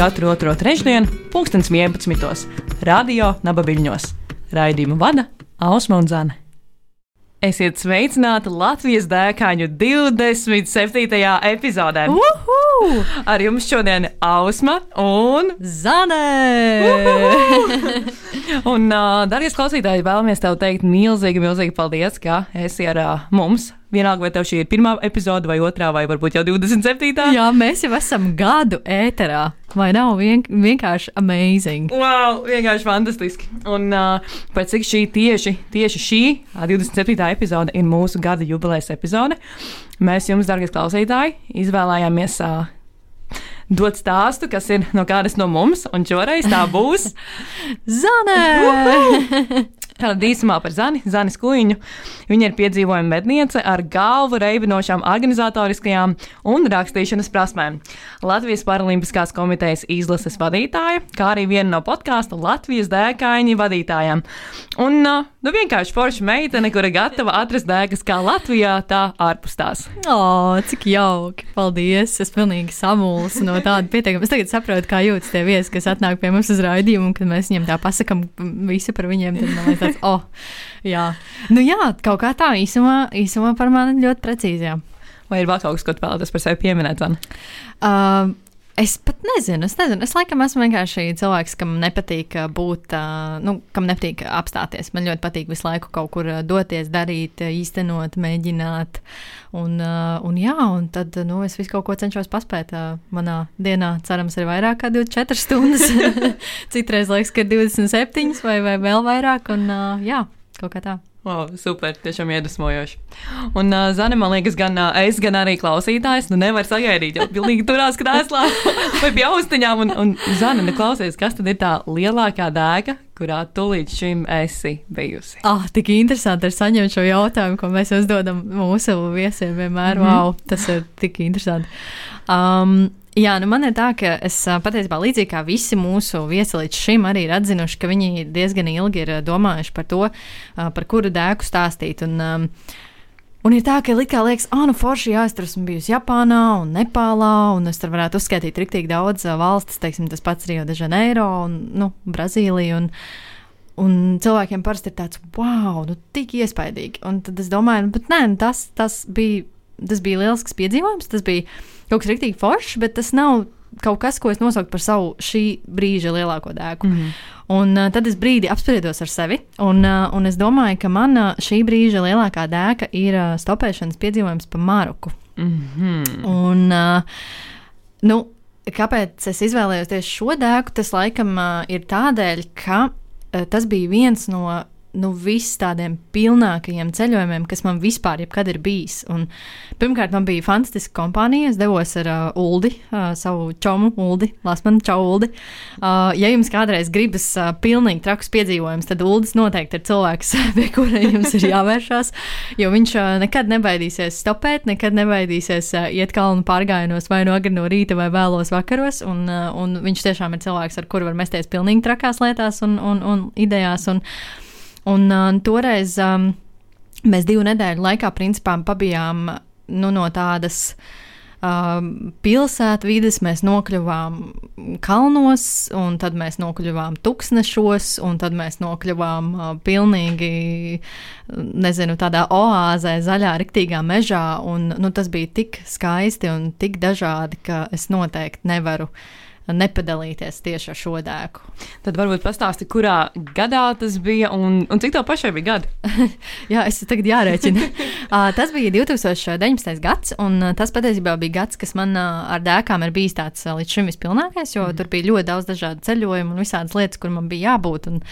Katru otro trešdienu, pulkstens 11. Radio Nabaviļņos. Raidījumu vada Ausma un Zana. Esiet sveicināti Latvijas dēkaņu 27. epizodē. Uhu! Ar jums šodien Ausma un Zane! Un, uh, darbie klausītāji, vēlamies tev teikt milzīgi, milzīgi paldies, ka esi ar uh, mums. Vienalga, vai tev šī ir pirmā epizode, vai otrā, vai varbūt jau 27. Jā, mēs jau esam gadu ēterā. Vai nav vien, vienkārši amazing? Wow, vienkārši fantastiski. Un uh, pēc cik šī tieši, tieši šī ā, 27. epizode ir mūsu gada jubilejas epizode, mēs jums, darbie klausītāji, izvēlējāmies. Uh, Dot stāstu, kas ir no kādas no mums, un šoreiz tā būs Zane! Tātad īsumā par Zani, Zanis Kuiņu. Viņa ir piedzīvojuma medniece ar galvu reibinošām organizatoriskajām un rakstīšanas prasmēm. Latvijas Paralimpiskās komitejas izlases vadītāja, kā arī viena no podkāstu Latvijas dēkaini vadītājām. Un uh, nu, vienkārši forša meitene, kura gatava atrast dēkas kā Latvijā, tā ārpus tās. O, cik jauki! Paldies! Es pilnīgi samulsu no tāda pieteikuma. Es tagad saprotu, kā jūtas tie viesi, kas atnāk pie mums uz raidījumu, un kad mēs viņiem tā pasakām visu par viņiem. Tad man liekas, tāds, oh, jā. Nu jā, kaut kā tā īsumā, īsumā par mani ļoti precīzi. Jā. Vai ir vēl kaut kas, ko tu vēlaties par sevi pieminēt? Uh, Es pat nezinu, es nezinu. Es laikam esmu vienkārši cilvēks, kam nepatīk uh, būt, uh, nu, kam nepatīk apstāties. Man ļoti patīk visu laiku kaut kur uh, doties, darīt, īstenot, mēģināt. Un, un jā, un tad nu, es visu kaut ko cenšos paspēt. Manā dienā, cerams, ir vairāk kā 24 stundas. Citreiz liekas, ka ir 27 vai, vai vēl vairāk. Un, jā, kaut kā tā. Wow, super, tiešām iedvesmojoši. Un, uh, Zane, man liekas, gan uh, es, gan arī klausītājs, nu nevar sagaidīt, jo pilnīgi turās krēslā vai pie austiņām. Un, un Zane, nu klausies, kas tad ir tā lielākā dēka, kurā tu līdz šim esi bijusi? Ah, tik interesanti ir saņemt šo jautājumu, ko mēs uzdodam mūsu viesiem vienmēr. Mm -hmm. Wow, tas ir tik interesanti. Um, Jā, nu man ir tā, ka es patiesībā līdzīgi kā visi mūsu viesi līdz šim arī ir atzinuši, ka viņi diezgan ilgi ir domājuši par to, par kuru dēku stāstīt. Un, um, Un ir tā, ka likā liekas, ah, nu, forši, jā, es tur esmu bijusi Japānā un Nepālā, un es tur varētu uzskaitīt tik daudz valstis, teiksim, tas pats Rio de Janeiro un nu, Brazīlija. Un, Un cilvēkiem parasti ir tāds, wow, nu, tik iespaidīgi. Un tad es domāju, nu, bet nē, nu, tas, tas, bija, tas bija lielisks piedzīvojums. Tas bija kaut kas rīktīgi foršs, bet tas nav kaut kas, ko es nosauktu par savu šī brīža lielāko dēku. Mm -hmm. Un uh, tad es brīdi apspriedos ar sevi, un, uh, un es domāju, ka mana šī brīža lielākā dēka ir uh, stopēšanas piedzīvojums pa Maroku. Mm -hmm. Un, uh, nu, kāpēc es izvēlējos tieši šo dēku? Tas laikam uh, ir tādēļ, ka uh, tas bija viens no nu, visiem pilnākajiem ceļojumiem, kas man vispār ir bijis. Un, pirmkārt, man bija fantastiska kompānija. Es devos ar uh, Uldi, uh, savu čomu, Uldi, Lasmanu Čau, Uldi. Uh, ja jums kādreiz gribas uh, pilnīgi traks piedzīvojums, tad Uldis noteikti ir cilvēks, pie kura jums ir jāvēršās. Jo viņš uh, nekad nebaidīsies stopēt, nekad nebaidīsies uh, iet kalnu pārgājienos vai no agri no rīta vai vēlos vakaros. Un, uh, un viņš tiešām ir cilvēks, ar kuru var mesties pilnīgi trakās lietās un, un, un idejās. Un, Un uh, toreiz um, mēs divu nedēļu laikā principā pabijām nu, no tādas uh, pilsētvidas, mēs nokļuvām kalnos, un tad mēs nokļuvām tūkstnešos, un tad mēs nokļuvām uh, pilnīgi, nezinu, tādā oāzē, zaļā, riktīgā mežā. Un, nu, tas bija tik skaisti un tik dažādi, ka es noteikti nevaru nepadalīties tieši ar šo dēku. Tad varbūt pastāsti, kurā gadā tas bija un, un cik tev pašai bija gadi? Jā, es tagad jārēķina. uh, tas bija 2019. gads, un uh, tas patiesībā bija gads, kas man uh, ar dēkām ir bijis tāds līdz šim vispilnākais, jo mm. tur bija ļoti daudz dažādu ceļojumu un visādas lietas, kur man bija jābūt. Un,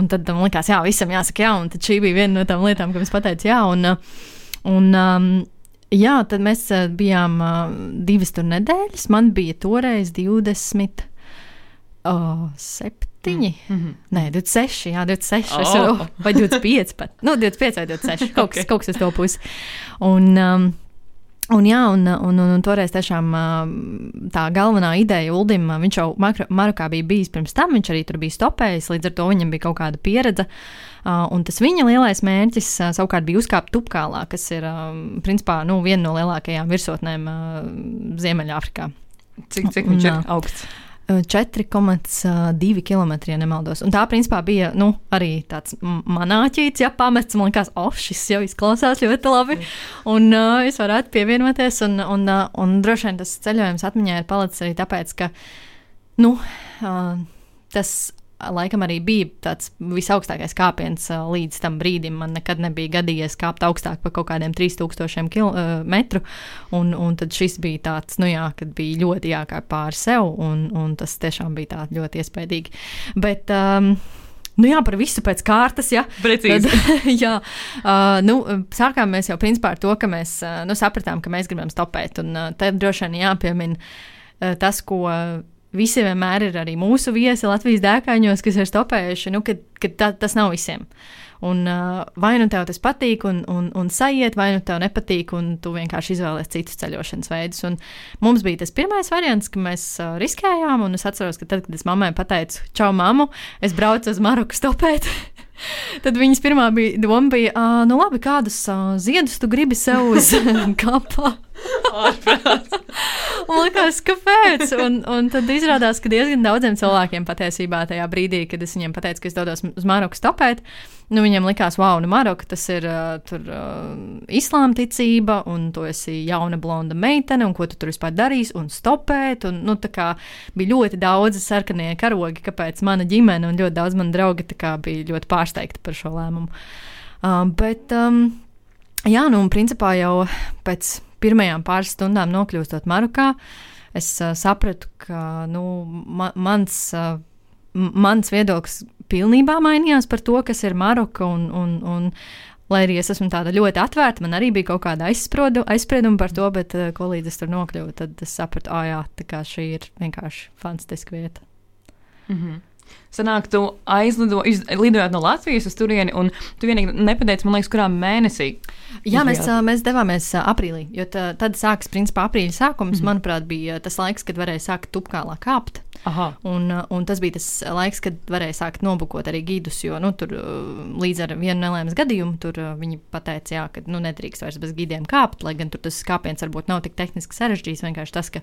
un tad man likās, jā, visam jāsaka jā, un šī bija viena no tām lietām, kam es pateicu jā. Un, un, um, Jā, tad mēs uh, bijām uh, divas tur nedēļas. Man bija toreiz 20, uh, 7, 27, mm -hmm. nē, 26, jā, 26, Oh. varu, vai 25 pat. Nu, 25 vai 26, kaut kas, Ok. kaut kas uz to pusi. Un, um, Un, jā, un, un, un, un toreiz tiešām ā, tā galvenā ideja Uldim, ā, viņš jau Marokā bija bijis pirms tam, viņš arī tur bija stopējis, līdz ar to viņam bija kaut kāda pieredze. ā, Un tas viņa lielais mērķis ā, savukārt bija uzkāpt Tupkālā, kas ir ā, principā nu, viena no lielākajām virsotnēm Ziemeļāfrikā. Cik, cik viņš ir augsts? Ā, 4,2 km, ja nemaldos. Un tā, principā, bija nu, arī tāds m- manāķīts, ja pamets. Man liekas, oh, šis jau izklausās ļoti labi. Un uh, es varētu pievienoties. Un, un, uh, un droši vien tas ceļojums atmiņā ir palicis arī tāpēc, ka nu, uh, tas laikam arī bija tāds visaugstākais kāpiens uh, līdz tam brīdim. Man nekad nebija gadījies kāpt augstāk par kaut kādiem 3000 kil, uh, metru. Un, un tad šis bija tāds, nu jā, kad bija ļoti jākāp pāri sev, un, un tas tiešām bija tā ļoti iespaidīgi. Bet, um, nu jā, par visu pēc kārtas, jā. Precīzi. Tad, jā, uh, nu, sākām mēs jau principā ar to, ka mēs uh, nu, sapratām, ka mēs gribam stopēt. Un uh, tad droši vien jāpiemina uh, tas, ko visi vienmēr ir arī mūsu viesi Latvijas dēkaņos, kas ir stopējuši, nu, ka, ka ta, tas nav visiem. Un, uh, vai nu tev tas patīk un, un, un sajiet, vai nu tev nepatīk, un tu vienkārši izvēlēsies citus ceļošanas veidus. Un mums bija tas pirmais variants, ka mēs uh, riskējām, un es atceros, ka tad, kad es mammai pateicu, čau, mammu, es braucu uz Maroku stopēt. Tad viņas pirmā bija, doma bija, uh, nu labi, kādus uh, ziedus tu gribi sev uz kapā. Man liekas, kāpēc? Un, un tad izrādās, ka diezgan daudziem cilvēkiem patiesībā tajā brīdī, kad es viņiem pateicu, ka es dodos uz Maroku stopēt, nu viņiem likās, wow, nu Maroka tas ir uh, tur uh, islāma ticība, un tu esi jauna blonda meitene, un ko tu tur vispār darīsi, un stopēt. Un, nu, bija ļoti daudz sarkanie karogi, kāpēc mana ģimene un ļoti daudz mani draugi kā bija ļoti pārsteigti par šo lēmumu. Uh, bet, um, jā, nu, un principā jau pēc pirmajām pāris stundām nokļūstot Marokā, es uh, sapratu, ka nu, ma mans, uh, mans viedoklis pilnībā mainījās par to, kas ir Maroka. Un, un, un, lai arī es esmu tāda ļoti atvērta, man arī bija kaut kāda aizsprodu, aizsprieduma par to, bet uh, ko līdz es tur nokļuvu, tad es sapratu, ah, jā, tā kā šī ir vienkārši fantastiska vieta. Mm -hmm. Sanāk, tu aizlido, lidojot no Latvijas uz turieni, un tu vienīgi nepateici, man liekas, kurā mēnesī. Jā, mēs, mēs devāmies aprīlī, jo tā, tad sākas principā aprīļa sākums. Mm -hmm. Manuprāt, bija tas laiks, kad varēja sākt tupkālā kāpt. Aha. Un, un tas bija tas laiks, kad varēja sākt nobukot arī gidus, jo nu, tur līdz ar vienu nelēmas gadījumu viņi pateica, jā, ka nu, nedrīkst vairs bez gidiem kāpt, lai gan tur tas kāpiens varbūt nav tik tehniski sarežģīts, vienkārši tas, ka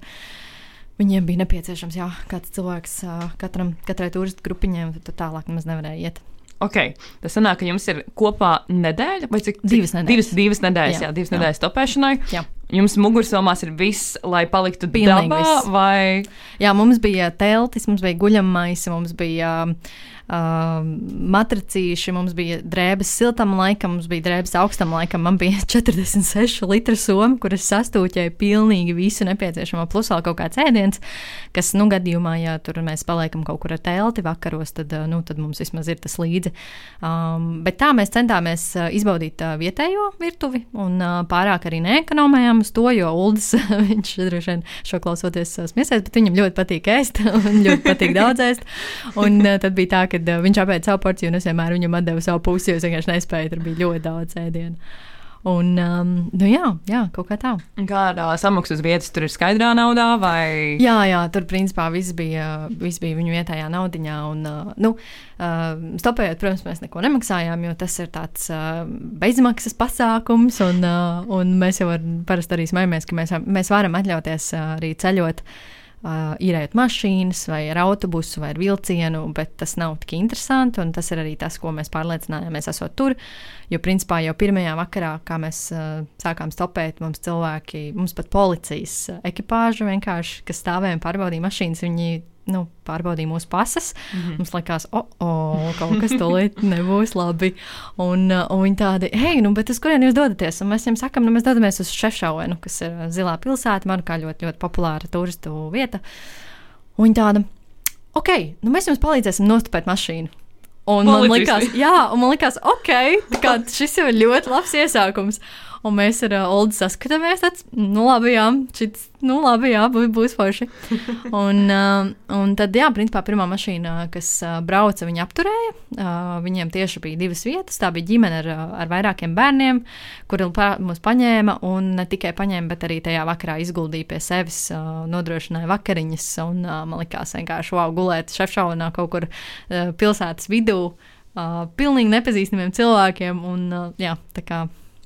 viņiem bija nepieciešams, jā, kāds cilvēks katram, katrai turistu grupiņai, un tad tālāk nemaz nevarēja iet. Ok, tas sanāk, ka jums ir kopā nedēļa vai cik? Divas nedēļas. Divas, divas nedēļas, jā, Jā, divas jā. nedēļas topēšanai. Jā. Jums mugursomās ir viss, lai paliktu dabā, viss. vai Jā, mums bija teltis, mums bija guļamais, mums bija uh, matracīši, mums bija drēbes siltam laikam, mums bija drēbes augstam laikam. Man bija 46 litru soma, kuras sastūķēja pilnīgi visu nepieciešamo, plus vēl kaut kāds ēdiens, kas, nu, gadījumā, ja tur mēs paliekam kaut kur ar telti vakaros, tad, uh, nu, tad mums vismaz ir tas līdzi. Um, bet tā mēs centāmies uh, izbaudīt uh, vietējo virtuvi un uh, pārāk arī neekonomējām uz to, jo Uldis, viņš droši vien šo klausoties uh, smiesies, bet viņam ļoti patīk ēst un ļoti patīk daudz ēst. Un uh, tad bija tā, ka uh, viņš apēda savu porciju un es vienmēr viņam atdevu savu pusi, jo es vienkārši nespēju, tur bija ļoti daudz ēdienu. Un, um, nu jā, jā, kaut kā tā. kādā samaksas vietas tur ir skaidrā naudā, vai Jā, jā, tur principā viss bija, viss bija viņu vietējā naudiņā. Un, uh, nu, uh, stopējot, protams, mēs neko nemaksājām, jo tas ir tāds uh, bezmaksas pasākums. Un, uh, un mēs jau ar, parasti arī smajamies, ka mēs, mēs varam atļauties uh, arī ceļot. Uh, īrējot mašīnas, vai ar autobusu, vai ar vilcienu, bet tas nav tik interesanti. Tas ir arī tas, ko mēs pārliecinājāmies, esot tur. Jo, principā, jau pirmajā vakarā, kā mēs uh, sākām stopēt, mums cilvēki, mums pat policijas uh, ekipāža vienkārši, kas stāvēja un pārbaudīja mašīnas, viņi nu, pārbaudīja mūsu pasas. Mm -hmm. Mums likās, o, oh, kaut kas tūlīt nebūs labi. Un, un viņi tādi, hei, nu, bet uz kurien jūs dodaties? Un mēs viņiem sakām, nu, mēs dodamies uz Šefšauvenu, kas ir uh, zilā pilsēta, man kā ļoti, ļoti populāra turistu vieta. Un viņi tāda, ok, nu mēs jums palīdzēsim nostupēt mašīnu. Un man Policisti. likās, jā, un man likās, ok, šis jau ir ļoti labs iesākums. Un mēs ar uh, Olu saskatāmies, tāds, nu, labi, jā, šits, nu, labi, jā, būs, būs forši. un, uh, un tad, jā, principā pirmā mašīna, kas uh, brauca, viņa apturēja. Uh, viņiem tieši bija divas vietas. Tā bija ģimene ar, ar vairākiem bērniem, kuri mūs paņēma un ne tikai paņēma, bet arī tajā vakarā izguldīja pie sevis, uh, nodrošināja vakariņas. Un, uh, man likās vienkārši wow, gulēt šefšaunā kaut kur uh, pilsētas vidū. Uh, pilnīgi nepazīstamiem cilvēkiem. Un, uh, jā, tā kā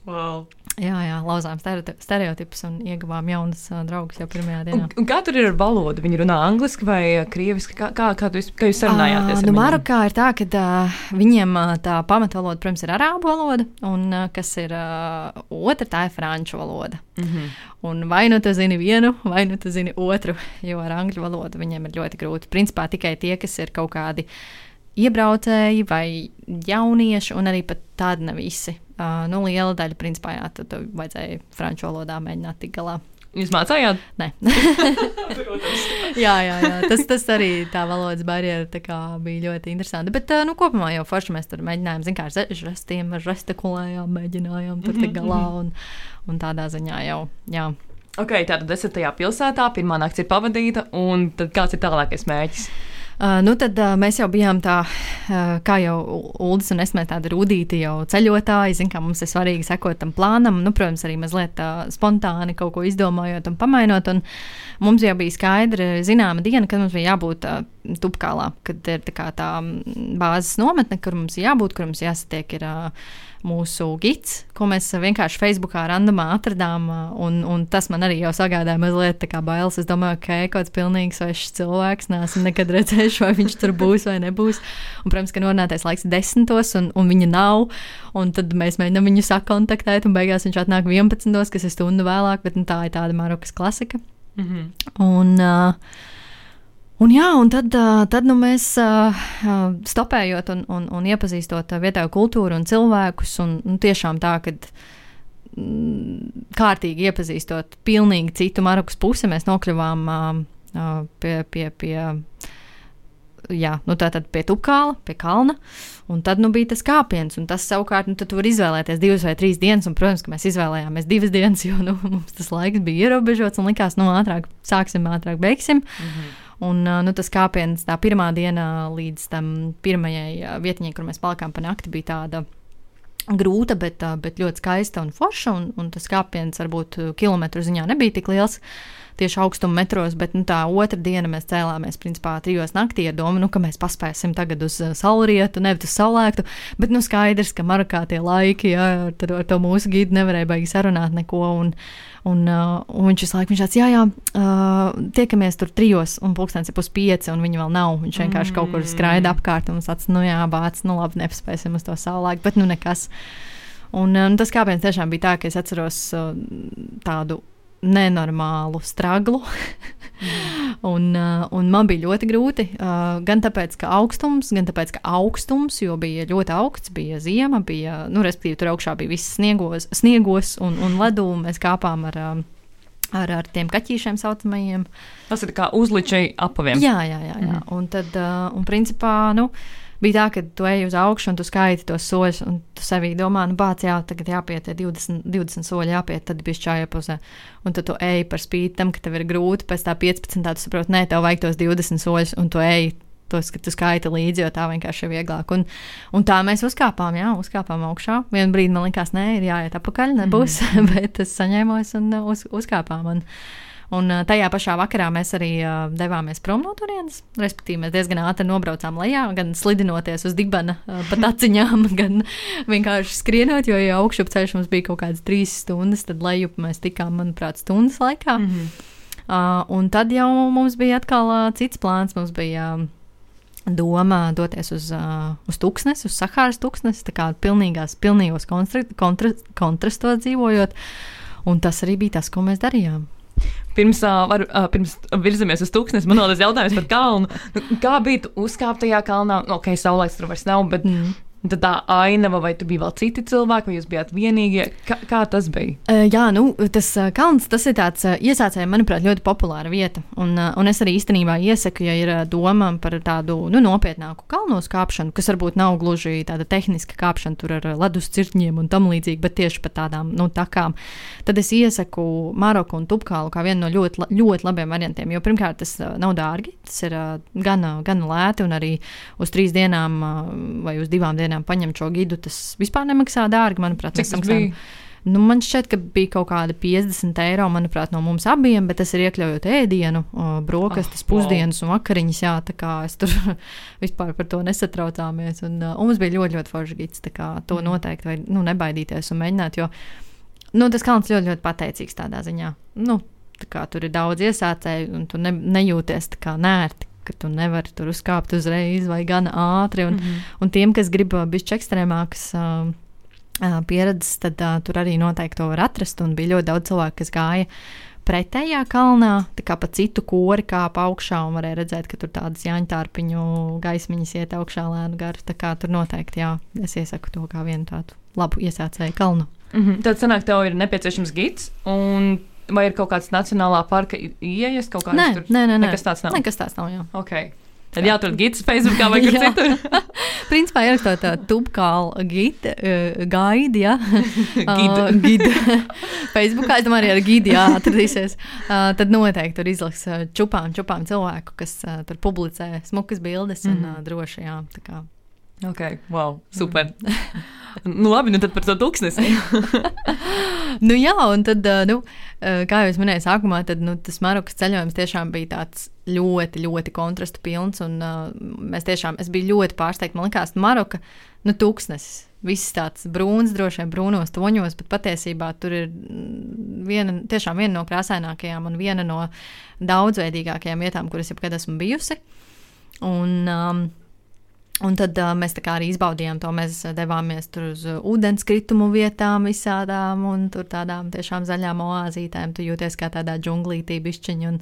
Wow. Jā, jā, lauzām stereotipus un ieguvām jaunas uh, draugus jau pirmajā dienā. Un, un kā tur ir ar valodu? Viņi runā angliski vai krieviski? Kā, kā, kā, jūs, kā jūs sarunājāties? Uh, nu, Marokā ir tā, ka uh, viņiem uh, tā pamatvaloda, protams, ir arābu valoda, un uh, kas ir uh, otra, tā ir franču valoda. Mm -hmm. Un vai nu tu zini vienu, vai nu tu zini otru, jo ar angļu valodu viņiem ir ļoti grūti. Principā tikai tie, kas ir kaut kādi iebraucēji vai jaunieši, un arī pat tādi ne visi Uh, nu, liela daļa, principā, jā, tad vajadzēja franču valodā mēģināt tikt galā. Jūs mācījāt? Nē, jā, jā, jā. Tas, tas arī tā valodas barjera tā bija ļoti interesanti. Bet, nu, kopumā jau forši mēs tur mēģinājām, zinām, ar žestiem, ar žestikulējām, mēģinājām tur tikt galā un, un tādā ziņā jau. Jā. Ok, tātad esat tajā pilsētā, pirmā nakts ir pavadīta, un kāds ir tālākais mērķis? Uh, nu tad uh, mēs jau bijām tā, uh, kā jau Ulas un es mēs tādi rudīti jau ceļotāji, zinām, kā mums ir svarīgi sekot tam plānam, nu, protams, arī mazliet uh, spontāni kaut ko izdomājot un pamainot. Un mums jau bija skaidra, zināma diena, kad mums bija jābūt uh, Tupkālā, kad ir tā, tā bāzes nometne, kur mums jābūt, kur mums jāsatiek. Ir, uh, mūsu gids, ko mēs vienkārši Facebookā randamā atradām. Un, un tas man arī jau sagādāja mazliet bailes. Es domāju, ka okay, kaut kāds pilnīgi svešs cilvēks, neesmu nekad redzējis, vai viņš tur būs vai nebūs. Un, protams, ka norunātais laiks ir desmitos, un, un viņa nav. Un tad mēs mēģinām viņu sakontaktēt, un beigās viņš atnāk 11. kas ir stundu vēlāk, bet nu, tā ir tāda Marokas klasika. Mm -hmm. Un, uh, Un, jā, un tad, tad nu, mēs stopējot un, un, un iepazīstot vietējo kultūru un cilvēkus, un, un tiešām tā, ka mm, kārtīgi iepazīstot pilnīgi citu Marokas pusi, mēs nokļuvām pie, pie, pie, jā, nu, pie Tupkāla, pie kalna. Un tad nu, bija tas kāpiens, un tas savukārt, nu, tu vari izvēlēties divas vai trīs dienas, un, protams, mēs izvēlējāmies divas dienas, jo nu, mums tas laiks bija ierobežots, un likās, nu, ātrāk sāksim, ātrāk beigsim. Mm -hmm. Un nu, tas kāpiens tā pirmā diena līdz tam pirmajai vietņai, kur mēs palikām pa nakti, bija tāda grūta, bet, bet ļoti skaista un forša. Un, un tas kāpiens varbūt kilometru ziņā nebija tik liels. Tieši augstuma metros, bet nu, tā otra diena mēs cēlāmies principā trijos naktī ar domu, nu, ka mēs paspēsim tagad uz saulrietu, nevis uz saulēktu. Bet nu, skaidrs, ka Marokā tie laiki, jā, ar, ar to mūsu gidu nevarēja baigi sarunāt neko. Un, Un, uh, un viņš visu laiku viņš tāds, jā, jā, uh, tiekamies tur trijos, un pulkstenis ir puspieci, un viņa vēl nav. Viņš vienkārši mm. kaut kur skraida apkārt, un mums tāds, nu jā, bācis, nu labi, nepaspēsim uz to saulēku, bet nu nekas. Un, un tas kāpēc tiešām bija tā, ka es atceros tādu nenormālu straglu. mm. un, uh, un man bija ļoti grūti. Uh, gan tāpēc, ka augstums, gan tāpēc, ka augstums, jo bija ļoti augsts, bija ziema, bija, nu, respektīvi, tur augšā bija viss sniegos, sniegos un, un ledu. Un mēs kāpām ar, um, ar, ar tiem kaķīšiem saucamajiem. Tas ir kā uzličai apaviem. Jā, jā, jā. jā. Mm. Un tad, un principā, nu bija tā, ka tu ej uz augšu un tu skaiti tos soļus, un tu sevī domā, nu, bāc, jā, tagad jāpiet 20, 20 soļi, jāpiet, tad bija šķāja pusē. Un tad tu ej par spīti tam, ka tev ir grūti, pēc tā 15, tā tu saproti, nē, tev vajag tos 20 soļus, un tu ej. Tos, ka tu skaiti līdzi, jo tā vienkārši ir vieglāk. Un, un tā mēs uzkāpām, jā, uzkāpām augšā. Vienu brīdi man likās, nē, ir jāiet atpakaļ, nebūs, mm -hmm. bet es saņēmos un uz, uzkāpām. Un, Un tajā pašā vakarā mēs arī uh, devāmies prom no turienes. Respektīvi, mēs diezgan ātri nobraucām lejā, gan slidinoties uz dibana uh, pa taciņām, gan vienkārši skrienot, jo jau augšup ceļš mums bija kaut kādas trīs stundas, tad lejup mēs tikām, manuprāt, stundas laikā. Mm -hmm. uh, un tad jau mums bija atkal uh, cits plāns. Mums bija uh, doma doties uz, uh, uz tūkstnesi, uz Sahāras tūkstnesi, tā kā pilnīgās, pilnīgos kontra, kontra, kontrastos dzīvojot. Un tas arī bija tas, ko mēs darījām pirms, uh, var, uh, pirms virzamies uz tūkstnes, man vēl ir jautājums par kalnu. Nu, kā bija uzkāpt tajā kalnā? Nu, ok, saulēks tur vairs nav, bet mm. Tad tā ainava, vai tu biji vēl citi cilvēki, vai jūs bijāt vienīgie? Kā, kā tas bija? Uh, jā, nu, tas uh, kalns tas ir tāds uh, iesācējiem, manuprāt, ļoti populāra vieta. Un, uh, un es arī īstenībā iesaku, ja ir uh, doma par tādu nu, nopietnāku kalnos kāpšanu, kas varbūt nav gluži tāda tehniska kāpšana, tur ar ledus cirtņiem un tam līdzīgi, bet tieši pa tādām nu, takām, tad es iesaku Maroku un Tupkālu kā vienu no ļoti, ļoti labiem variantiem. Jo pirmkārt, tas uh, nav dārgi, tas ir uh, gan, gan lēti un arī uz trīs dienām uh, vai uz divām dienām dienām paņemt šo gidu, tas vispār nemaksā dārgi. Manuprāt, Cik tas bija? Nu, man šķiet, ka bija kaut kāda 50 eiro, manuprāt, no mums abiem, bet tas ir iekļaujot ēdienu, brokastis, oh, pusdienas wow. un vakariņas. Jā, tā kā es tur vispār par to nesatraucāmies. Un, un mums bija ļoti, ļoti forši gids. To mm. noteikti vajag nu, nebaidīties un mēģināt, jo nu, tas kalns ļoti, ļoti pateicīgs tādā ziņā. Nu, tā kā tur ir daudz iesācēju, un tu ne, nejūties tā kā nērti ka tu nevari tur uzkāpt uzreiz vai gan ātri. Un, mm -hmm. un tiem, kas grib bišķi ekstrēmākas uh, pieredzes, tad uh, tur arī noteikti to var atrast. Un bija ļoti daudz cilvēku, kas gāja pretējā kalnā, tā kā pa citu kori kāpa augšā, un varēja redzēt, ka tur tādas jāņķārpiņu gaismiņas iet augšā lēnu garu. Tā kā tur noteikti, jā, es iesaku to kā vienu tādu labu iesācēju kalnu. Mm -hmm. Tad sanāk, tev ir nepieciešams gids, un Vai ir kaut kāds nacionālā parka ieejas kaut? Nē, tur? nē, nē, nē. Nekas tāds nav. Nekas tāds nav, jā. Okay. Tad jāatrod gids Facebook vai kur citur. Principā ierakstot tā tubkāla gita, uh, gaidi, jā. Gida. Uh, gida. Facebookā, es domāju, arī ar gidi jāatradīsies. Uh, tad noteikti tur izlaks uh, čupām, čupām cilvēku, kas uh, tur publicē smukas bildes mm. un uh, droši, jā. Tā kā. Ok, wow, super. Mm. nu, labi, nu tad par to tūkstnesi. nu, jā, un tad, nu, kā jau minēju, sākumā tad, nu, tas Marokas ceļojums tiešām bija tāds ļoti, ļoti kontrastu pilns. Un, uh, mēs tiešām, es biju ļoti pārsteigta. Man liekas, Maroka, nu, tūkstnesis. Viss tāds brūns, droši vien brūnos toņos, bet patiesībā tur ir viena, tiešām viena no krāsainākajām un viena no daudzveidīgākajām vietām, kuras jebkad esmu bijusi. Un, um, Un tad uh, mēs arī izbaudījām to. Mēs devāmies tur uz ūdenskritumu vietām, visādām, un tur tādām tiešām zaļām oāzītēm. Tu jūties kā tādā džunglītī, bišķiņā. Un,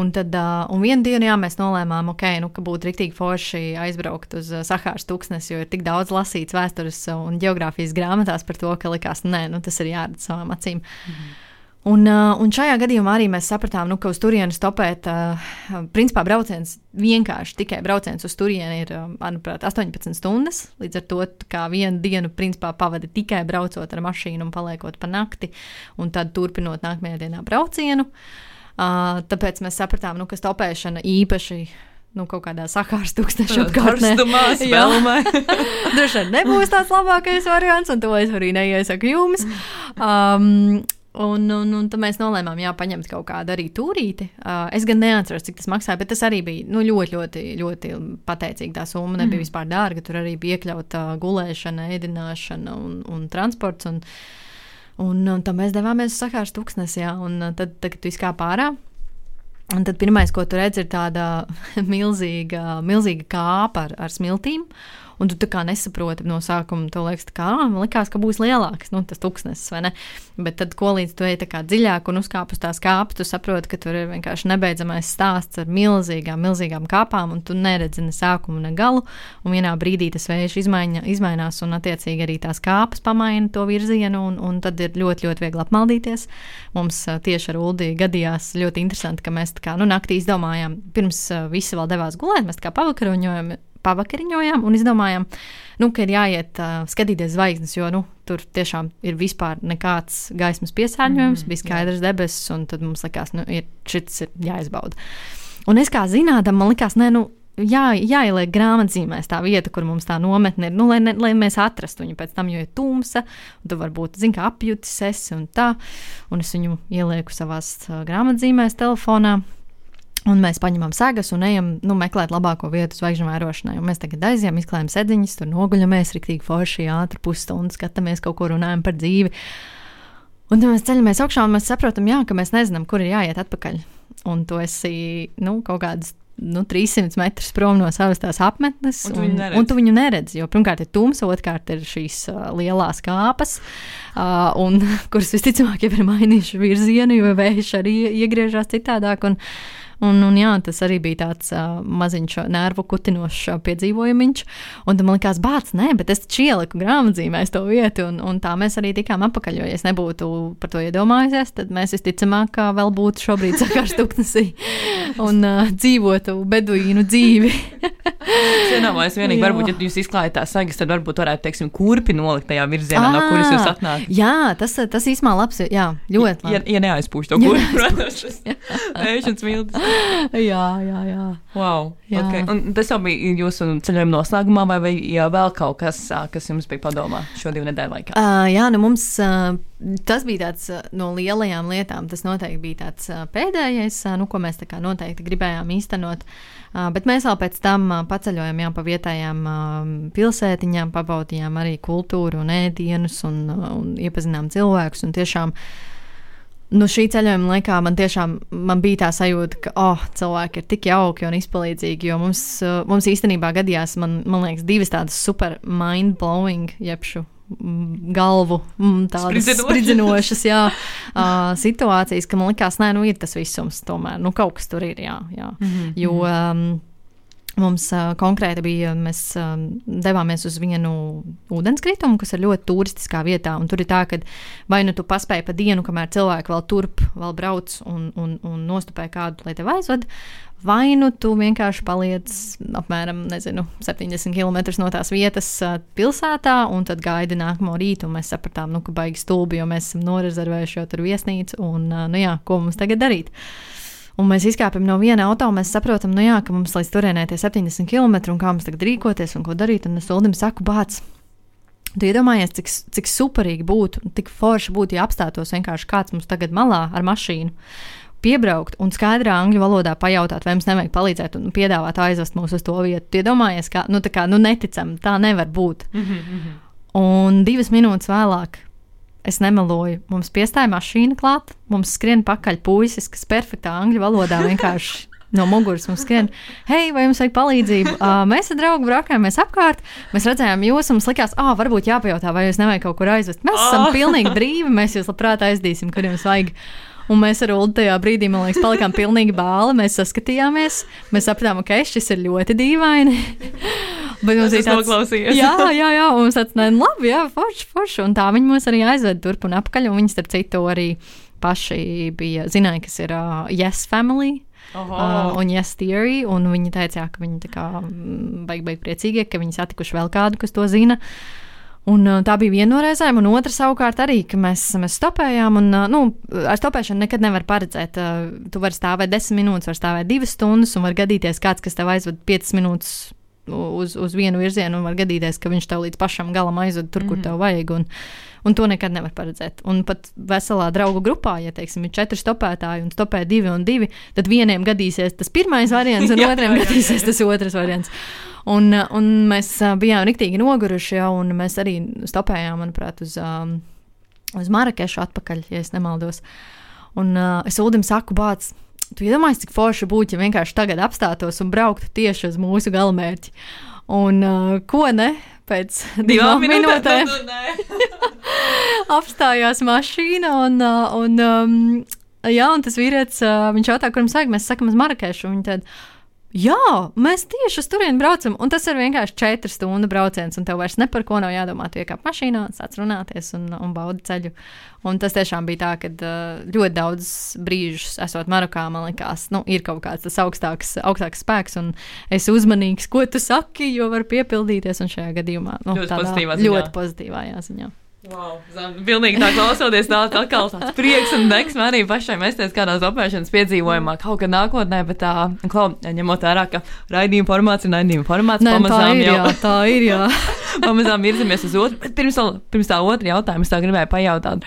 un tad, uh, un vienu dienu, jā, mēs nolēmām, okay, nu, ka būtu rīktīgi forši aizbraukt uz Sahāras tūkstnesi, jo ir tik daudz lasīts vēstures un geogrāfijas grāmatās par to, ka likās, nē, nu, tas ir jāredz savām acīm. Mm. Un, uh, un šajā gadījumā arī mēs sapratām, nu, ka uz turieni stopēt, uh, principā brauciens vienkārši tikai brauciens uz turieni ir, uh, manuprāt, 18 stundas. Līdz ar to kā vienu dienu principā pavadi tikai braucot ar mašīnu un paliekot pa nakti, un tad turpinot nākamajā dienā braucienu. Tāpēc mēs sapratām, nu, ka stopēšana īpaši nu, kaut kādā sakārs tūkstošā apkārtnē. Droši vien nebūs tāds labākais variants, un to es arī neiesaku jums. Um, Un, un, un tad mēs nolēmām, jā, paņemt kaut kādu arī tūrīti. Uh, es gan neatceros, cik tas maksāja, bet tas arī bija nu, ļoti, ļoti, ļoti pateicīgi. Tā summa nebija mm. vispār dārga. Tur arī bija iekļauta gulēšana, ēdināšana un, un transports. Un, un, un tad mēs devāmies uz Sahāras tūkstnesi, jā, un tad, tad, kad tu izkāp ārā. Un tad pirmais, ko tu redzi, ir tāda milzīga, milzīga kāpa ar, ar smiltīm un tu tā kā nesaproti no sākuma. Tev liekas, ka, ah, man liekas, ka būs lielāks nu, tas tūkstnesis, vai ne? Bet tad, ko līdz tu ej dziļāk un uzkāp uz tās kāpnes, tu saproti, ka tur ir vienkārši nebeidzamais stāsts ar milzīgām, milzīgām kāpām, un tu neredzi ne sākumu, ne galu. Un vienā brīdī tas vējš izmaiņa, izmainās, un attiecīgi arī tās kāpnes pamaina to virzienu, un, un tad ir ļoti, ļoti viegli apmaldīties. Mums tieši ar Ulu gadījās ļoti interesanti, ka mēs tā kā nu, naktī izdomājām, pirms visi vēl devās gulēt, mēs tā kā pavakaroņojam pavakariņojām un izdomājām, nu, ka ir jāiet uh, skatīties zvaigznes, jo nu, tur tiešām ir vispār nekāds gaismas piesārņojums, mm, bija skaidrs debesis, un tad mums likās, nu, šis ir jāizbauda. Un es kā zinādam, man likās, ne, nu, jā, jāieliek grāmatzīmēs tā vieta, kur mums tā nometne ir, nu, lai, ne, lai mēs atrastu viņu pēc tam, jo ir tumsa, un tu varbūt zini, kā apjūtis esi un tā, un es viņu ielieku savās grāmatzīmēs telefonā. Un mēs paņemam sagas un ejam nu, meklēt labāko vietu zvaigžņu vērošanai. Un mēs tagad aizjām, izklājam sēdziņas, tur noguļamies, rīktīgi forši, ātri pusstundu skatāmies, kaut ko runājam par dzīvi. Un tad mēs ceļamies augšā un mēs saprotam, jā, ka mēs nezinām, kur ir jāiet atpakaļ. Un tu esi nu, kaut kādas nu, 300 metrus prom no savas tās apmetnes, un, un, un, un tu viņu neredzi. Jo pirmkārt ir tumsa, otrkārt ir šīs uh, lielās kāpas, uh, un, kuras visticamāk jau ir mainījušas virzienu, jo vējš arī iegriežas citādāk. Un, Un, un jā, tas arī bija tāds uh, maziņš nervu kutinošs piedzīvojums. Un man likās, bāc, nē, bet es taču ieliku grāmatzīmēs to vietu, un, un tā mēs arī tikām apakaļ. Jo, ja es nebūtu par to iedomājusies, tad mēs visticamāk vēl būtu šobrīd sakārs tūkstnesī un uh, dzīvotu beduīnu dzīvi. iedomājos, vienīgi, jā. varbūt, ja jūs izklājat tās sagas, tad varbūt varētu, teiksim, kurpi nolikt tajā virzienā, à, no kuras jūs atnākat. Jā, tas, tas īstenībā labs, jā, ļoti labi. Ja, ja neaizpūš to kurpi, protams, tas ēšanas miltis. jā, jā, jā. Wow. Jā. Okay. Un tas jau bija jūsu ceļojuma noslēgumā, vai, vai jā, vēl kaut kas, kas jums bija padomā šo divu nedēļu laikā? Uh, jā, nu mums uh, tas bija tāds uh, no lielajām lietām. Tas noteikti bija tāds uh, pēdējais, uh, nu, ko mēs noteikti gribējām īstenot. Bet mēs vēl pēc tam paceļojām jā, pa vietējām uh, pilsētiņām, pabaudījām arī kultūru un ēdienus un, un iepazinām cilvēkus. Un tiešām nu, šī ceļojuma laikā man tiešām man bija tā sajūta, ka oh, cilvēki ir tik jauki un izpalīdzīgi. Jo mums, mums īstenībā gadījās, man, man liekas, divas tādas super mind-blowing, jebšu galvu mm, tādas spridzinošas jā, uh, situācijas, ka man likās, nē, nu ir tas visums, tomēr nu, kaut kas tur ir. Jā, jā. Mm -hmm. Jo um, Mums uh, konkrēti bija, mēs uh, devāmies uz vienu ūdenskritumu, kas ir ļoti turistiskā vietā. Tur ir tā, ka vai nu tu paspēji pa dienu, kamēr cilvēki vēl turp, vēl brauc un, un, un nostupē kādu, lai tevi aizved, vai nu tu vienkārši paliec apmēram nezinu, 70 km no tās vietas uh, pilsētā, un tad gaidi nākamo rītu. Mēs sapratām, nu, ka baigi stulbi, jo mēs esam norezervējuši jau tur viesnīcu, un uh, nu, jā, ko mums tagad darīt? Un mēs izkāpjam no viena auto, mēs saprotam, nu jā, ka mums līdz turienē tie 70 km un kā mums tagad rīkoties un ko darīt. Un es Uldim saku, bāc, Tu iedomājies, cik, cik superīgi būtu, cik forši būtu, ja apstātos vienkārši kāds mums tagad malā ar mašīnu. Piebraukt un skaidrā angļu valodā pajautāt, vai mums nevajag palīdzēt, un piedāvāt aizvest mūs uz to vietu. Tu iedomājies, kā, nu, tā kā, nu, neticam, tā nevar būt. Mm -hmm. Un divas minūtes vēlāk Es nemeloju. Mums piestāja mašīna klāt, mums skrien pakaļ puisis, kas perfektā angļu valodā vienkārši. No muguras mums skrien, hei, vai jums vajag palīdzību? Uh, mēs ar draugu braukājāmies apkārt, mēs redzējām jūs, un mums likās, ah, varbūt jāpajautā, vai jūs nevajag kaut kur aizvest. Mēs oh. esam pilnīgi brīvi, mēs jūs labprāt aizdīsim, kur jums vajag. Un mēs ar Ulu tajā brīdī, man liekas, palikām pilnīgi bāli. Mēs saskatījāmies, mēs sapratām, ka okay, šis ir ļoti dīvaini. Bet mums bija tāds, jā, jā, jā, un mums tāds, nē, nu labi, jā, forši, forši. Un tā viņi mūs arī aizved turp un apkaļ, un viņi starp citu arī paši bija, zināja, kas ir uh, Yes Family. Oho. Uh, un Yes Theory, un viņi teica, jā, ka viņi tā kā mm, baigi, baigi priecīgi, ka viņi satikuši vēl kādu, kas to zina. Un, uh, tā bija viena no reizēm, un otra savukārt arī, ka mēs, mēs stopējām. Un, uh, nu, ar stopēšanu nekad nevar paredzēt. Uh, tu vari stāvēt desmit minūtes, var stāvēt divas stundas, un var gadīties kāds, kas tev aizved piecas minūtes uz, uz vienu virzienu, un var gadīties, ka viņš tev līdz pašam galam aizved tur, kur mm -hmm. tev vajag. Un, un to nekad nevar paredzēt. Un pat veselā draugu grupā, ja teiksim, ir četri stopētāji un stopē divi un divi, tad vieniem gadīsies tas pirmais variants, un otriem gadīsies tas otrs variants. Un, un mēs bijām riktīgi noguruši, jau, un mēs arī stopējām, manuprāt, uz, um, uz Marakešu atpakaļ, ja nemaldos. Un uh, es Ulim saku, bāc, Tu iedomājies, cik forši būtu, ja vienkārši tagad apstātos un brauktu tieši uz mūsu galamērķi. Un uh, ko ne? Pēc divām minūtēm apstājās mašīna un, uh, un, um, jā, un tas vīrietis, uh, viņš jautā, kur mums vajag, mēs sakam uz Marakešu. Viņa tad, Jā, mēs tieši uz turieni braucam, un tas ir vienkārši četru stundu brauciens, un tev vairs ne par ko nav jādomā. Tu iekāp mašīnā, sāc runāties un, un baudi ceļu. Un tas tiešām bija tā, ka uh, ļoti daudz brīžus, esot Marokā, man liekas, nu, ir kaut kāds tas augstāks, augstāks spēks, un es uzmanīgs, ko tu saki, jo var piepildīties. Un šajā gadījumā nu, ļoti, pozitīvā ziņā. ļoti pozitīvā ziņā. Wow, zem, pilnīgi tā klausoties, tā atkal tāds prieks un deksme arī pašai mesties kādā opēšanas piedzīvojumā kaut kad nākotnē, bet tā, klau, ņemot vērā, ka raidījuma formāts ir raidījuma formāts, Nē, pamazām tā ir, jau. Jā, tā ir, pamazām virzamies uz otru, bet pirms, pirms tā otra jautājuma es tā gribēju pajautāt.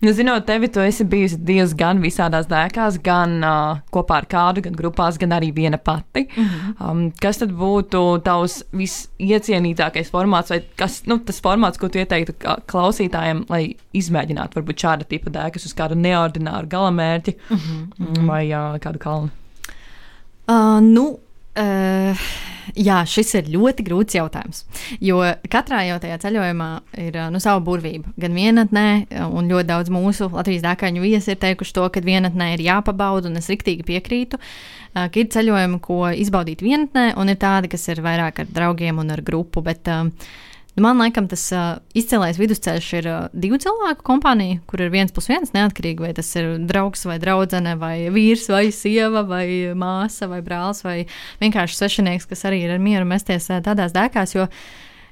Nu, zinot tevi, tu esi bijusi diezgan visādās dēkās, gan uh, kopā ar kādu, gan grupās, gan arī viena pati. Mm -hmm. um, kas tad būtu tavs visiecienītākais formāts, vai kas, nu, tas formāts, ko tu ieteiktu klausītājiem, lai izmēģinātu varbūt šāda tipa dēkas uz kādu neordināru galamērķi mm -hmm. vai uh, kādu kalnu? Uh, nu, uh jā, šis ir ļoti grūts jautājums. Jo katrā jau tajā ceļojumā ir nu, sava burvība. Gan vienatnē, un ļoti daudz mūsu Latvijas dēkaņu viesi ir teikuši to, ka vienatnē ir jāpabauda, un es riktīgi piekrītu, ka ir ceļojumi, ko izbaudīt vienatnē, un ir tādi, kas ir vairāk ar draugiem un ar grupu. Bet, uh, Nu, man liekas, tas uh, izcēlējs vidusceļš ir uh, divu cilvēku kompānija, kur ir viens plus viens neatkarīgi, vai tas ir draugs vai draudzene, vai vīrs vai sieva, vai māsa vai brālis, vai vienkārši svešinieks, kas arī ir ar mieru mesties uh, tādās dēkās. Jo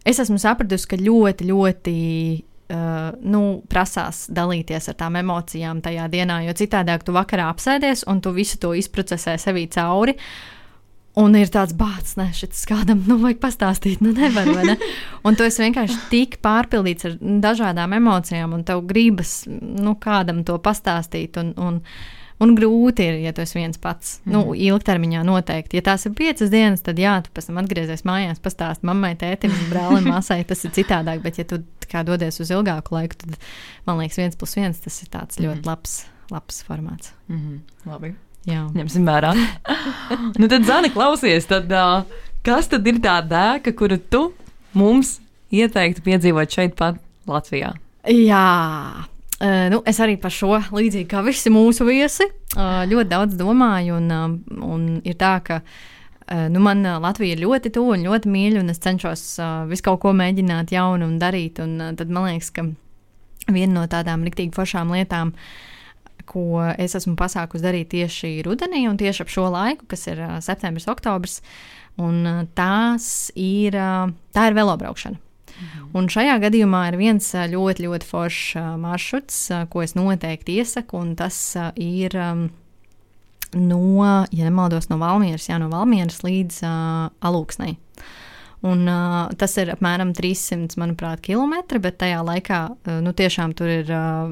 es esmu sapratusi, ka ļoti, ļoti. Uh, nu, prasās dalīties ar tām emocijām tajā dienā, jo citādi tu vakarā apsēdies un tu visu to izprocesē sevī cauri. Uh, Un ir tāds bācis, ne, šis kādam, nu, vajag pastāstīt, nu, nevar, vai ne? Un tu esi vienkārši tik pārpildīts ar dažādām emocijām, un tev gribas, nu, kādam to pastāstīt, un, un, un grūti ir, ja tu esi viens pats. Mm. Nu, mhm. ilgtermiņā noteikti. Ja tās ir piecas dienas, tad jā, tu pēc tam atgriezies mājās, pastāst mammai, tētim, brālim, māsai, tas ir citādāk, bet ja tu kā dodies uz ilgāku laiku, tad, man liekas, viens plus viens, tas ir tāds ļoti mm. labs, labs formāts. Mm -hmm. Labi. Jā. Ņemsim vērā. nu, tad, Zani, klausies, tad, uh, kas tad ir tā dēka, kuru tu mums ieteiktu piedzīvot šeit, pat Latvijā? Jā. Uh, nu, es arī par šo, līdzīgi kā visi mūsu viesi, uh, ļoti daudz domāju. Un, uh, un ir tā, ka uh, nu, man Latvija ir ļoti tuvu un ļoti mīļa, un es cenšos uh, visu kaut ko mēģināt jaunu un darīt. Un, uh, tad man liekas, ka viena no tādām riktīgi foršām lietām ir ko es esmu pasākusi darīt tieši rudenī un tieši ap šo laiku, kas ir uh, septembris, oktobris. Un uh, tās ir, uh, tā ir velobraukšana. Mhm. Un šajā gadījumā ir viens ļoti, ļoti foršs maršruts, ko es noteikti iesaku, un tas ir no, ja nemaldos, no Valmieras, jā, no Valmieras līdz uh, Alūksnei. Un, uh, tas ir apmēram 300, manuprāt, kilometri, bet tajā laikā uh, nu, tiešām tur ir uh,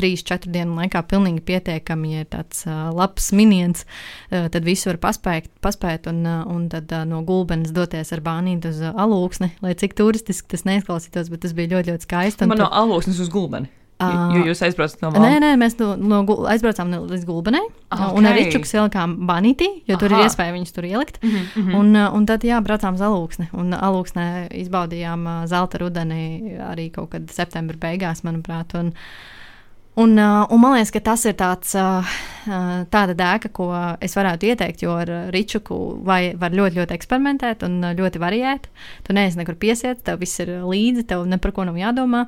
3-4 dienu laikā pilnīgi pietiekami, ja ir tāds uh, labs miniens, uh, tad visu var paspēt, paspēt un, uh, un tad uh, no gulbenes doties ar bānīti uz uh, alūksni, lai cik turistiski tas neizklausītos, bet tas bija ļoti, ļoti skaisti. Man no alūksnes uz gulbeni. Jo jūs aizbraucat no Maltas? Nē, nē, mēs no, no, aizbraucām līdz Gulbenai. Okay. Un arī Čukas ielikām banītī, jo Aha. tur ir iespēja viņus tur ielikt. Mm -hmm. un, un tad, jā, braucām uz Alūksni. Un Alūksnē izbaudījām zelta rudeni arī kaut kad septembra beigās, manuprāt. Un, Un, uh, un man liekas, ka tas ir tāds, uh, tāda dēka, ko es varētu ieteikt, jo ar Ričuku vai, var ļoti, ļoti eksperimentēt un ļoti variēt. Tu neesi nekur piesiet, tev viss ir līdzi, tev par ko nav jādomā.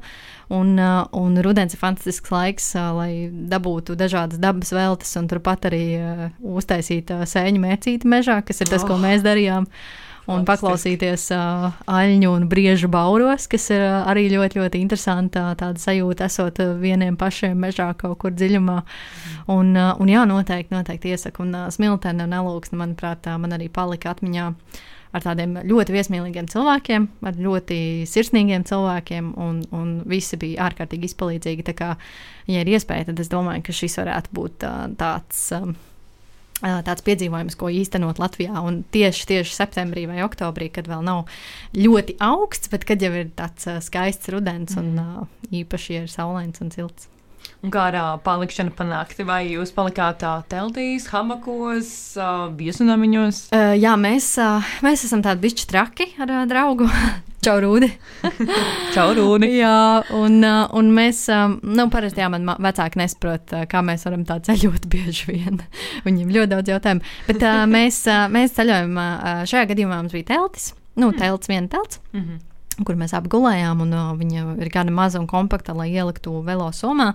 Un, uh, un rudens ir fantastisks laiks, uh, lai dabūtu dažādas dabas veltes un turpat arī uh, uztaisīt uh, sēņu mērcīti mežā, kas ir tas, oh. ko mēs darījām. Uh, un paklausīties uh, aļņu un briežu bauros, kas ir uh, arī ļoti, ļoti interesanta tāda sajūta, esot uh, vieniem pašiem mežā kaut kur dziļumā. Mm. Un, uh, un jā, noteikti, noteikti iesaku. Un uh, smiltene un elūksne, manuprāt, tā man arī palika atmiņā. Ar tādiem ļoti viesmīlīgiem cilvēkiem, ar ļoti sirsnīgiem cilvēkiem, un, un visi bija ārkārtīgi izpalīdzīgi. Tā kā, ja ir iespēja, tad es domāju, ka šis varētu būt uh, tāds. Um, tāds piedzīvojums, ko īstenot Latvijā. Un tieši, tieši septembrī vai oktobrī, kad vēl nav ļoti augsts, bet kad jau ir tāds skaists rudens mm. un īpaši ir saulains un silts. Un kā ar palikšanu pa nakti, vai jūs palikāt tā teltīs, hamakos, viesunamiņos? Uh, jā, mēs, uh, mēs esam tādi bišķi traki ar uh, draugu. Čau, Rūdi. Čau, Rūdi. jā, un, un mēs, nu, parasti, jā, man vecāki nesaprot, kā mēs varam tā ceļot bieži vien. Viņiem ļoti daudz jautājumu. Bet mēs, mēs ceļojam, šajā gadījumā mums bija teltis, nu, telts, viena telts. Mm -hmm kur mēs apgulējām, un uh, viņa ir gana maza un kompakta, lai ieliktu velo somā.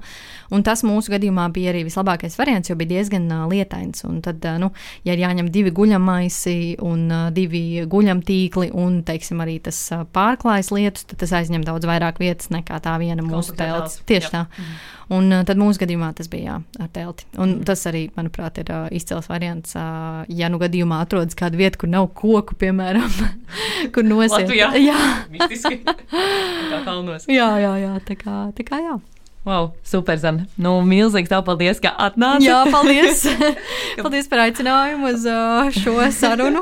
Un tas mūsu gadījumā bija arī vislabākais variants, jo bija diezgan uh, lietains. Un tad, uh, nu, ja ir jāņem divi guļamaisi un uh, divi guļamtīkli, un, teiksim, arī tas uh, pārklājas lietus, tad tas aizņem daudz vairāk vietas nekā tā viena mūsu telts. Tieši jā. tā. Mhm. Un uh, tad mūsu gadījumā tas bija jā, ar telti. Un mm. tas arī, manuprāt, ir uh, izcils variants. Uh, ja nu gadījumā atrodas kāda vieta, kur nav koku, piemēram, kur nosiet. Latvijā. Jā, mistiski. tā kalnos. Jā, jā, jā, tā kā, tā kā jā. Wow, super, Zana. Nu, milzīgs tev paldies, ka atnāci. Jā, paldies. paldies par aicinājumu uz uh, šo sarunu.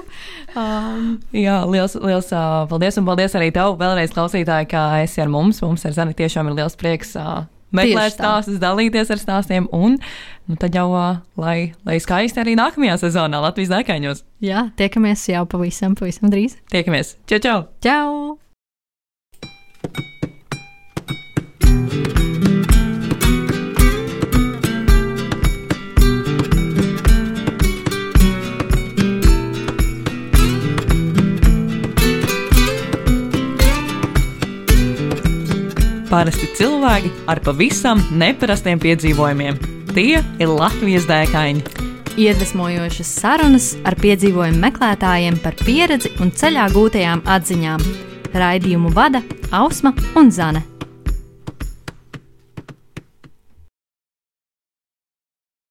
Um, jā, liels, liels uh, paldies. Un paldies arī tev vēlreiz, klausītāji, ka esi ar mums. Mums ar Zani tiešām ir liels prieks. Uh, meklēt stāstus, dalīties ar stāstiem. Un nu, tad jau lai, lai skaisti arī nākamajā sezonā Latvijas dēkaņos. Jā, tiekamies jau pavisam, pavisam drīz. Tiekamies! Čau! čau. čau. Parasti cilvēki ar pavisam neparastiem piedzīvojumiem. Tie ir Latvijas dēkaini. Iedvesmojošas sarunas ar piedzīvojumu meklētājiem par pieredzi un ceļā gūtajām atziņām. Raidījumu vada Ausma un Zane.